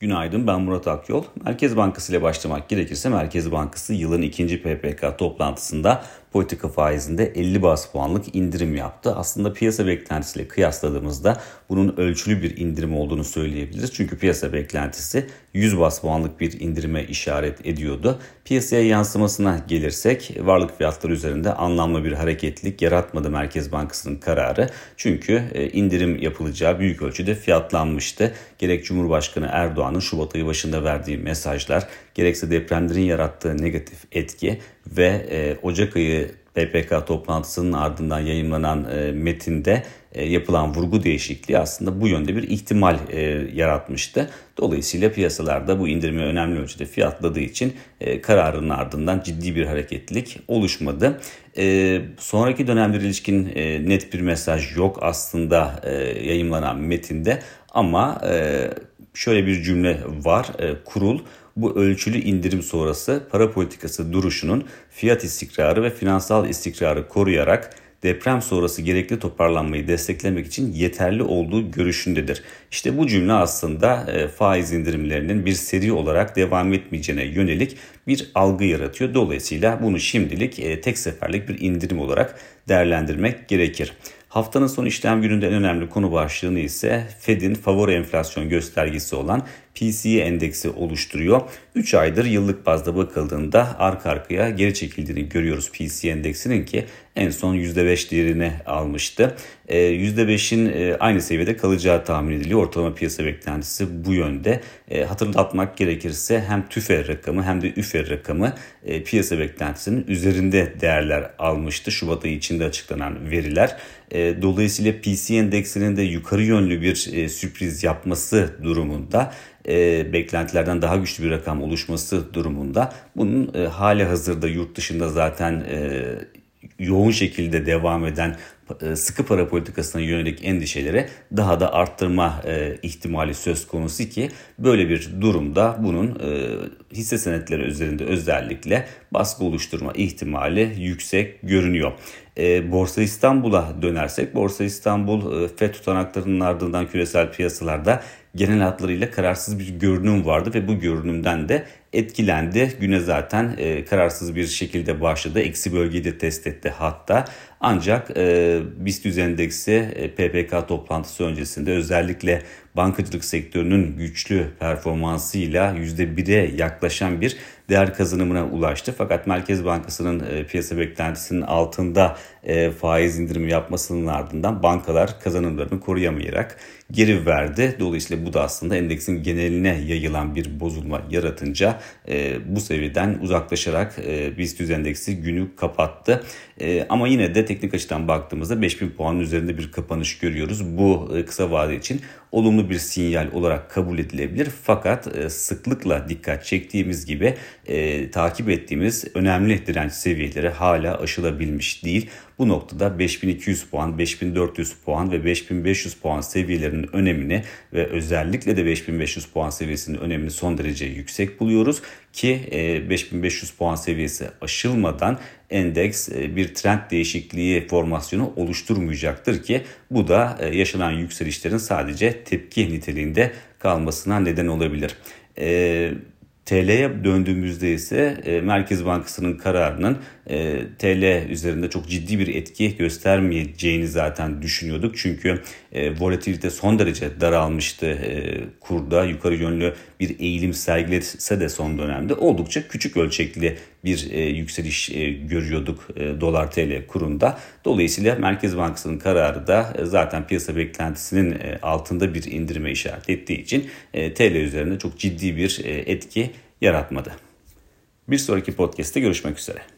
Günaydın ben Murat Akyol. Merkez Bankası ile başlamak gerekirse Merkez Bankası yılın ikinci PPK toplantısında politika faizinde 50 bas puanlık indirim yaptı. Aslında piyasa beklentisiyle kıyasladığımızda bunun ölçülü bir indirim olduğunu söyleyebiliriz. Çünkü piyasa beklentisi 100 bas puanlık bir indirime işaret ediyordu. Piyasaya yansımasına gelirsek varlık fiyatları üzerinde anlamlı bir hareketlilik yaratmadı Merkez Bankası'nın kararı. Çünkü e, indirim yapılacağı büyük ölçüde fiyatlanmıştı. Gerek Cumhurbaşkanı Erdoğan'ın Şubat ayı başında verdiği mesajlar, gerekse depremlerin yarattığı negatif etki ve e, Ocak ayı PPK toplantısının ardından yayınlanan e, metinde e, yapılan vurgu değişikliği aslında bu yönde bir ihtimal e, yaratmıştı. Dolayısıyla piyasalarda bu indirimi önemli ölçüde fiyatladığı için e, kararın ardından ciddi bir hareketlilik oluşmadı. E, sonraki dönemlere ilişkin e, net bir mesaj yok aslında e, yayınlanan metinde ama e, şöyle bir cümle var. E, kurul bu ölçülü indirim sonrası para politikası duruşunun fiyat istikrarı ve finansal istikrarı koruyarak deprem sonrası gerekli toparlanmayı desteklemek için yeterli olduğu görüşündedir. İşte bu cümle aslında e, faiz indirimlerinin bir seri olarak devam etmeyeceğine yönelik bir algı yaratıyor. Dolayısıyla bunu şimdilik e, tek seferlik bir indirim olarak değerlendirmek gerekir. Haftanın son işlem gününde en önemli konu başlığını ise Fed'in favori enflasyon göstergesi olan PCE endeksi oluşturuyor. 3 aydır yıllık bazda bakıldığında arka arkaya geri çekildiğini görüyoruz PCE endeksinin ki en son %5 değerini almıştı. %5'in e, e, aynı seviyede kalacağı tahmin ediliyor. Ortalama piyasa beklentisi bu yönde. E, hatırlatmak gerekirse hem TÜFE rakamı hem de ÜFE rakamı piyasa beklentisinin üzerinde değerler almıştı. Şubat ayı içinde açıklanan veriler. Dolayısıyla PC endeksinin de yukarı yönlü bir sürpriz yapması durumunda e, beklentilerden daha güçlü bir rakam oluşması durumunda bunun e, hali hazırda yurt dışında zaten e, yoğun şekilde devam eden e, sıkı para politikasına yönelik endişeleri daha da arttırma e, ihtimali söz konusu ki böyle bir durumda bunun e, hisse senetleri üzerinde özellikle baskı oluşturma ihtimali yüksek görünüyor. Borsa İstanbul'a dönersek Borsa İstanbul FED tutanaklarının ardından küresel piyasalarda genel hatlarıyla kararsız bir görünüm vardı ve bu görünümden de etkilendi. Güne zaten e, kararsız bir şekilde başladı. Eksi bölgeyi de test etti hatta. Ancak e, BIST endeksi e, PPK toplantısı öncesinde özellikle bankacılık sektörünün güçlü performansıyla %1'e yaklaşan bir değer kazanımına ulaştı. Fakat Merkez Bankası'nın e, piyasa beklentisinin altında e, faiz indirimi yapmasının ardından bankalar kazanımlarını koruyamayarak geri verdi. Dolayısıyla bu da aslında endeksin geneline yayılan bir bozulma yaratınca e, bu seviyeden uzaklaşarak e, BIST endeksi günü kapattı. E, ama yine de teknik açıdan baktığımızda 5000 puanın üzerinde bir kapanış görüyoruz. Bu e, kısa vade için olumlu bir sinyal olarak kabul edilebilir. Fakat e, sıklıkla dikkat çektiğimiz gibi e, takip ettiğimiz önemli direnç seviyeleri hala aşılabilmiş değil. Bu noktada 5200 puan, 5400 puan ve 5500 puan seviyelerinin önemini ve özellikle de 5500 puan seviyesinin önemini son derece yüksek buluyoruz ki 5500 e, puan seviyesi aşılmadan endeks e, bir trend değişikliği formasyonu oluşturmayacaktır ki bu da e, yaşanan yükselişlerin sadece tepki niteliğinde kalmasına neden olabilir. TL'ye döndüğümüzde ise Merkez Bankası'nın kararının e, TL üzerinde çok ciddi bir etki göstermeyeceğini zaten düşünüyorduk. Çünkü e, volatilite son derece daralmıştı e, kurda. Yukarı yönlü bir eğilim sergilese de son dönemde oldukça küçük ölçekli bir e, yükseliş e, görüyorduk e, dolar TL kurunda. Dolayısıyla Merkez Bankası'nın kararı da e, zaten piyasa beklentisinin e, altında bir indirime işaret ettiği için e, TL üzerinde çok ciddi bir e, etki yaratmadı. Bir sonraki podcast'te görüşmek üzere.